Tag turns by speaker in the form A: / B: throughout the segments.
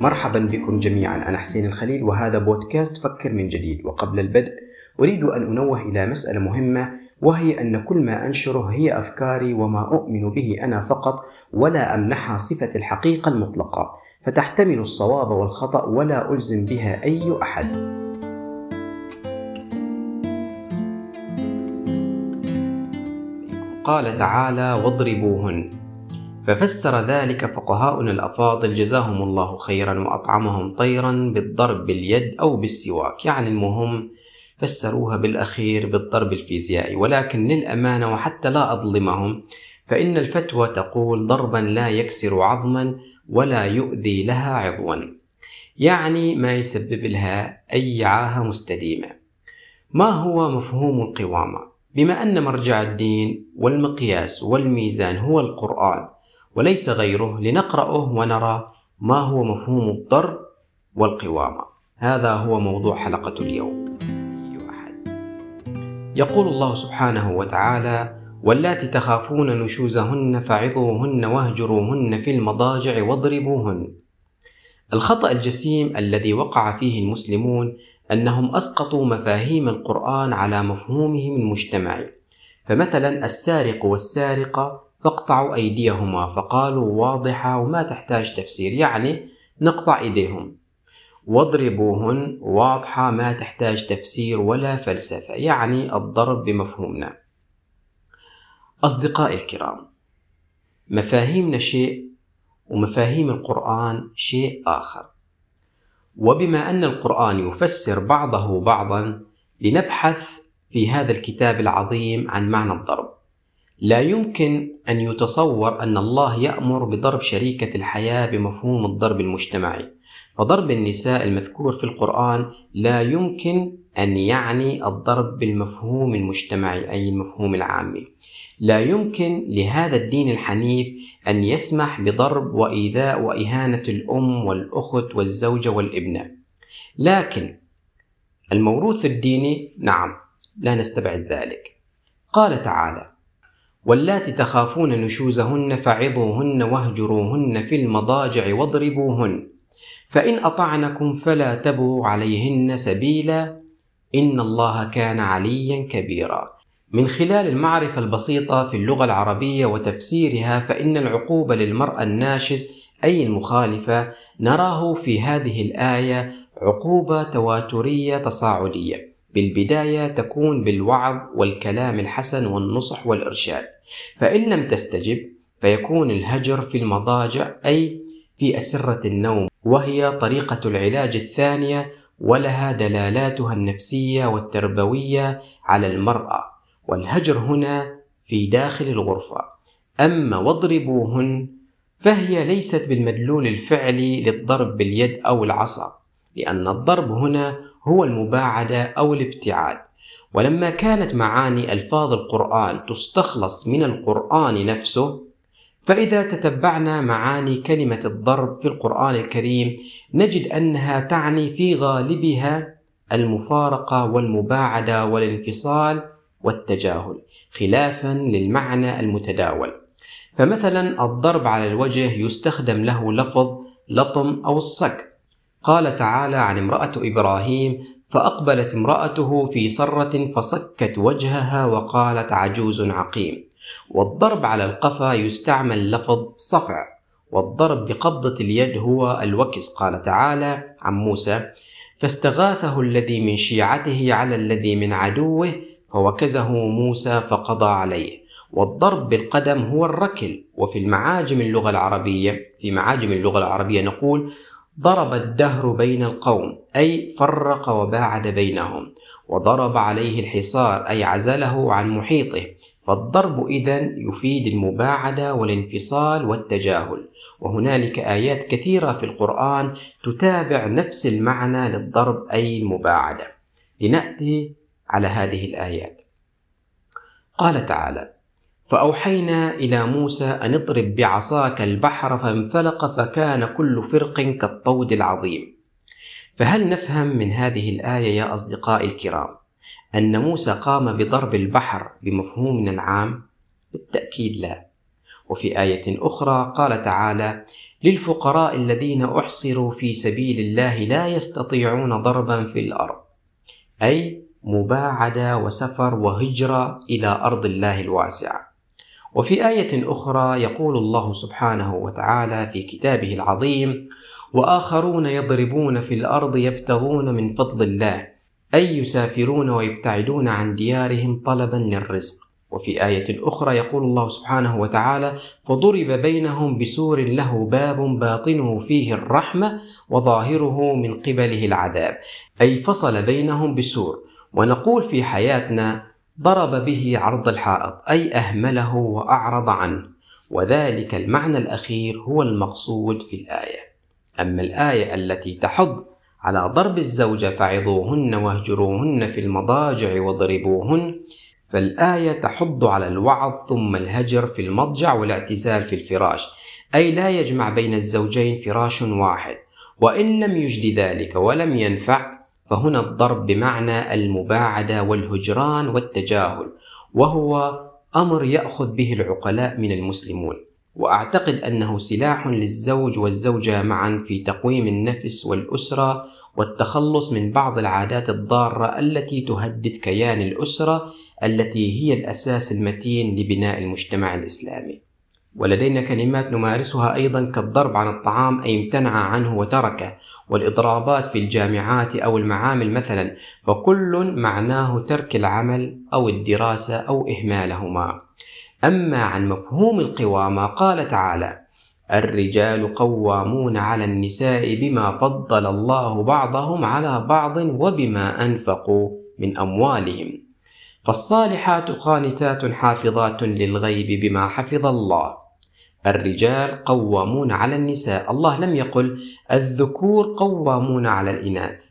A: مرحبا بكم جميعا. أنا حسين الخليل وهذا بودكاست فكر من جديد. وقبل البدء أريد أن أنوه إلى مسألة مهمة وهي أن كل ما أنشره هي أفكاري وما أؤمن به أنا فقط ولا أمنحها صفة الحقيقة المطلقة. فتحتمل الصواب والخطأ ولا ألزم بها أي أحد. قال تعالى واضربوهن. ففسر ذلك فقهاؤنا الأفاضل جزاهم الله خيرا وأطعمهم طيرا بالضرب باليد أو بالسواك. يعني المهم فسروها بالأخير بالضرب الفيزيائي. ولكن للأمانة وحتى لا أظلمهم فإن الفتوى تقول ضربا لا يكسر عظما ولا يؤذي لها عضوا. يعني ما يسبب لها أي عاهة مستديمة. ما هو مفهوم القوامة؟ بما أن مرجع الدين والمقياس والميزان هو القرآن وليس غيره لنقرأه ونرى ما هو مفهوم الضرب والقوامة هذا هو موضوع حلقة اليوم. يقول الله سبحانه وتعالى واللاتي تخافون نشوزهن فعظوهن واهجروهن في المضاجع واضربوهن. الخطأ الجسيم الذي وقع فيه المسلمون أنهم أسقطوا مفاهيم القرآن على مفهومهم المجتمعي. فمثلا السارق والسارقة فاقطعوا أيديهما فقالوا واضحة وما تحتاج تفسير يعني نقطع إيديهم. واضربوهن واضحة ما تحتاج تفسير ولا فلسفة يعني الضرب بمفهومنا. أصدقائي الكرام مفاهيمنا شيء ومفاهيم القرآن شيء آخر. وبما أن القرآن يفسر بعضه بعضا لنبحث في هذا الكتاب العظيم عن معنى الضرب. لا يمكن أن يتصور أن الله يأمر بضرب شريكة الحياة بمفهوم الضرب المجتمعي. فضرب النساء المذكور في القرآن لا يمكن أن يعني الضرب بالمفهوم المجتمعي أي المفهوم العامي. لا يمكن لهذا الدين الحنيف أن يسمح بضرب وإيذاء وإهانة الأم والأخت والزوجة والابنة لكن الموروث الديني نعم لا نستبعد ذلك. قال تعالى واللاتي تخافون نشوزهن فعظوهن واهجروهن في المضاجع واضربوهن. فإن أطعنكم فلا تبغوا عليهن سبيلا إن الله كان عليا كبيرا. من خلال المعرفة البسيطة في اللغة العربية وتفسيرها فإن العقوبة للمرأة الناشز أي المخالفة نراه في هذه الآية عقوبة تواترية تصاعدية. بالبداية تكون بالوعظ والكلام الحسن والنصح والإرشاد فإن لم تستجب فيكون الهجر في المضاجع أي في أسرة النوم وهي طريقة العلاج الثانية ولها دلالاتها النفسية والتربوية على المرأة والهجر هنا في داخل الغرفة. أما واضربوهن فهي ليست بالمدلول الفعلي للضرب باليد أو العصا لأن الضرب هنا هو المباعدة أو الابتعاد. ولما كانت معاني ألفاظ القرآن تستخلص من القرآن نفسه فإذا تتبعنا معاني كلمة الضرب في القرآن الكريم نجد أنها تعني في غالبها المفارقة والمباعدة والانفصال والتجاهل خلافا للمعنى المتداول. فمثلا الضرب على الوجه يستخدم له لفظ لطم أو الصك قال تعالى عن امرأة إبراهيم فأقبلت امرأته في صرة فصكت وجهها وقالت عجوز عقيم. والضرب على القفا يستعمل لفظ صفع والضرب بقبضة اليد هو الوكس. قال تعالى عن موسى فاستغاثه الذي من شيعته على الذي من عدوه فوكزه موسى فقضى عليه. والضرب بالقدم هو الركل. وفي المعاجم اللغة العربية في معاجم اللغة العربية نقول ضرب الدهر بين القوم أي فرق وباعد بينهم وضرب عليه الحصار أي عزله عن محيطه. فالضرب إذا يفيد المباعدة والانفصال والتجاهل. وهنالك آيات كثيرة في القرآن تتابع نفس المعنى للضرب أي المباعدة لنأتي على هذه الآيات. قال تعالى فأوحينا إلى موسى أن اضرب بعصاك البحر فانفلق فكان كل فرق كالطود العظيم. فهل نفهم من هذه الآية يا أصدقائي الكرام أن موسى قام بضرب البحر بمفهومنا العام؟ بالتأكيد لا. وفي آية أخرى قال تعالى للفقراء الذين أحصروا في سبيل الله لا يستطيعون ضربا في الأرض أي مباعدة وسفر وهجرة إلى أرض الله الواسعة. وفي آية أخرى يقول الله سبحانه وتعالى في كتابه العظيم وآخرون يضربون في الأرض يبتغون من فضل الله أي يسافرون ويبتعدون عن ديارهم طلبا للرزق. وفي آية أخرى يقول الله سبحانه وتعالى: فضرب بينهم بسور له باب باطنه فيه الرحمة وظاهره من قبله العذاب، أي فصل بينهم بسور، ونقول في حياتنا ضرب به عرض الحائط، أي أهمله وأعرض عنه، وذلك المعنى الأخير هو المقصود في الآية. أما الآية التي تحض على ضرب الزوجة فعظوهن واهجروهن في المضاجع واضربوهن فالآية تحض على الوعظ ثم الهجر في المضجع والاعتزال في الفراش. أي لا يجمع بين الزوجين فراش واحد. وإن لم يجد ذلك ولم ينفع فهنا الضرب بمعنى المباعدة والهجران والتجاهل وهو أمر يأخذ به العقلاء من المسلمون وأعتقد أنه سلاح للزوج والزوجة معا في تقويم النفس والأسرة والتخلص من بعض العادات الضارة التي تهدد كيان الأسرة التي هي الأساس المتين لبناء المجتمع الإسلامي. ولدينا كلمات نمارسها أيضا كالضرب عن الطعام أي امتنع عنه وتركه، والإضرابات في الجامعات أو المعامل مثلا، فكل معناه ترك العمل أو الدراسة أو إهمالهما. أما عن مفهوم القوامة قال تعالى: الرجال قوامون على النساء بما فضل الله بعضهم على بعض وبما أنفقوا من أموالهم فالصالحات قانتات حافظات للغيب بما حفظ الله الرجال قوامون على النساء. الله لم يقل الذكور قوامون على الإناث.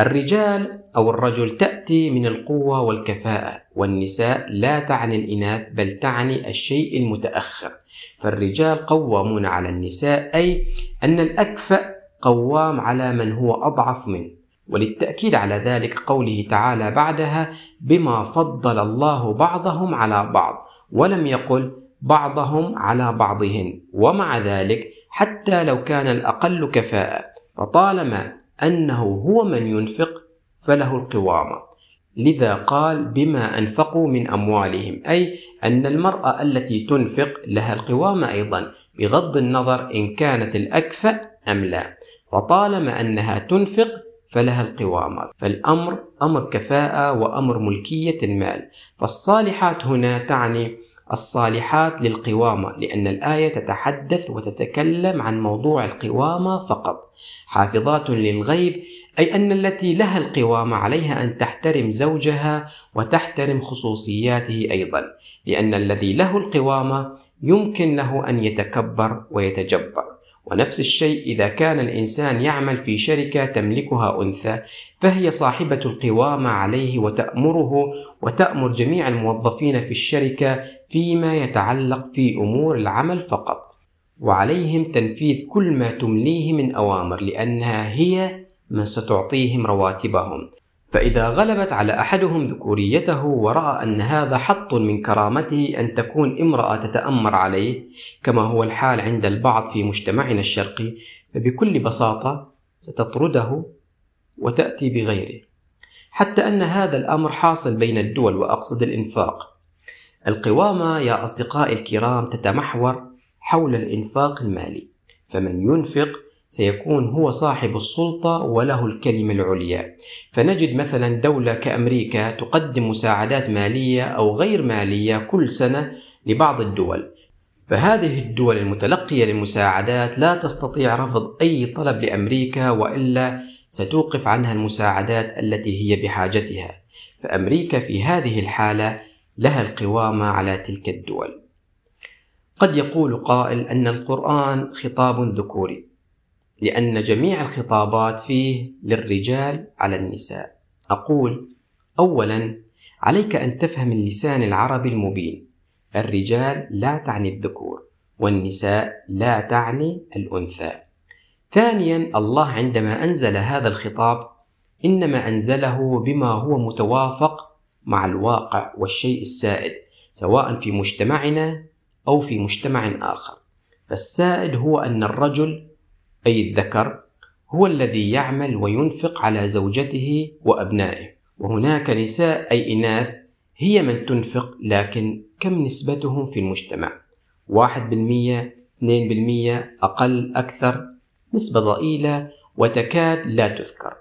A: الرجال أو الرجل تأتي من القوة والكفاءة والنساء لا تعني الإناث بل تعني الشيء المتأخر. فالرجال قوامون على النساء أي أن الأكفأ قوام على من هو أضعف منه. وللتأكيد على ذلك قوله تعالى بعدها بما فضل الله بعضهم على بعض. ولم يقل بعضهم على بعضهن. ومع ذلك حتى لو كان الأقل كفاءة فطالما أنه هو من ينفق فله القوامة لذا قال بما أنفقوا من أموالهم أي أن المرأة التي تنفق لها القوامة أيضا بغض النظر إن كانت الأكفأ أم لا. فطالما أنها تنفق فلها القوامة فالأمر أمر كفاءة وأمر ملكية المال. فالصالحات هنا تعني الصالحات للقوامة لأن الآية تتحدث وتتكلم عن موضوع القوامة فقط. حافظات للغيب أي أن التي لها القوامة عليها أن تحترم زوجها وتحترم خصوصياته أيضا لأن الذي له القوامة يمكن له أن يتكبر ويتجبر. ونفس الشيء إذا كان الإنسان يعمل في شركة تملكها أنثى فهي صاحبة القوامة عليه وتأمره وتأمر جميع الموظفين في الشركة فيما يتعلق في أمور العمل فقط. وعليهم تنفيذ كل ما تمليه من أوامر لأنها هي من ستعطيهم رواتبهم. فإذا غلبت على أحدهم ذكوريته ورأى أن هذا حط من كرامته أن تكون امرأة تتأمر عليه كما هو الحال عند البعض في مجتمعنا الشرقي فبكل بساطة ستطرده وتأتي بغيره. حتى أن هذا الأمر حاصل بين الدول وأقصد الإنفاق. القوامة يا أصدقائي الكرام تتمحور حول الإنفاق المالي فمن ينفق سيكون هو صاحب السلطة وله الكلمة العليا. فنجد مثلا دولة كأمريكا تقدم مساعدات مالية أو غير مالية كل سنة لبعض الدول. فهذه الدول المتلقية للمساعدات لا تستطيع رفض أي طلب لأمريكا وإلا ستوقف عنها المساعدات التي هي بحاجتها. فأمريكا في هذه الحالة لها القوامة على تلك الدول. قد يقول قائل أن القرآن خطاب ذكوري. لأن جميع الخطابات فيه للرجال على النساء. أقول أولا عليك أن تفهم اللسان العربي المبين. الرجال لا تعني الذكور والنساء لا تعني الأنثى. ثانيا الله عندما أنزل هذا الخطاب إنما أنزله بما هو متوافق مع الواقع والشيء السائد سواء في مجتمعنا أو في مجتمع آخر. فالسائد هو أن الرجل أي الذكر هو الذي يعمل وينفق على زوجته وأبنائه. وهناك نساء أي إناث هي من تنفق لكن كم نسبتهم في المجتمع؟ واحد بالمية اثنين بالمية أقل أكثر؟ نسبة ضئيلة وتكاد لا تذكر.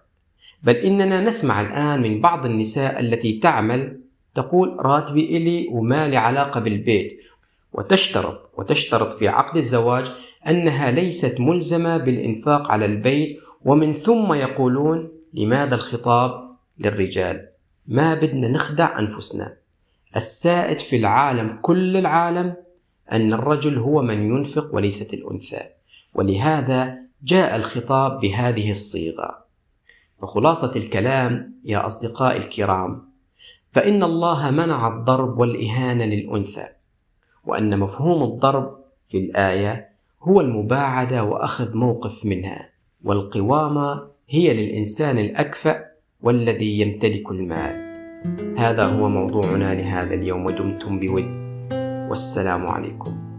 A: بل إننا نسمع الآن من بعض النساء التي تعمل تقول راتبي إلي وما لي علاقة بالبيت. وتشترط وتشترط في عقد الزواج أنها ليست ملزمة بالإنفاق على البيت ومن ثم يقولون لماذا الخطاب للرجال؟ ما بدنا نخدع أنفسنا. السائد في العالم كل العالم أن الرجل هو من ينفق وليست الأنثى. ولهذا جاء الخطاب بهذه الصيغة. فخلاصة الكلام يا أصدقائي الكرام فإن الله منع الضرب والإهانة للأنثى وأن مفهوم الضرب في الآية هو المباعدة وأخذ موقف منها والقوامة هي للإنسان الأكفأ والذي يمتلك المال. هذا هو موضوعنا لهذا اليوم ودمتم بود. والسلام عليكم.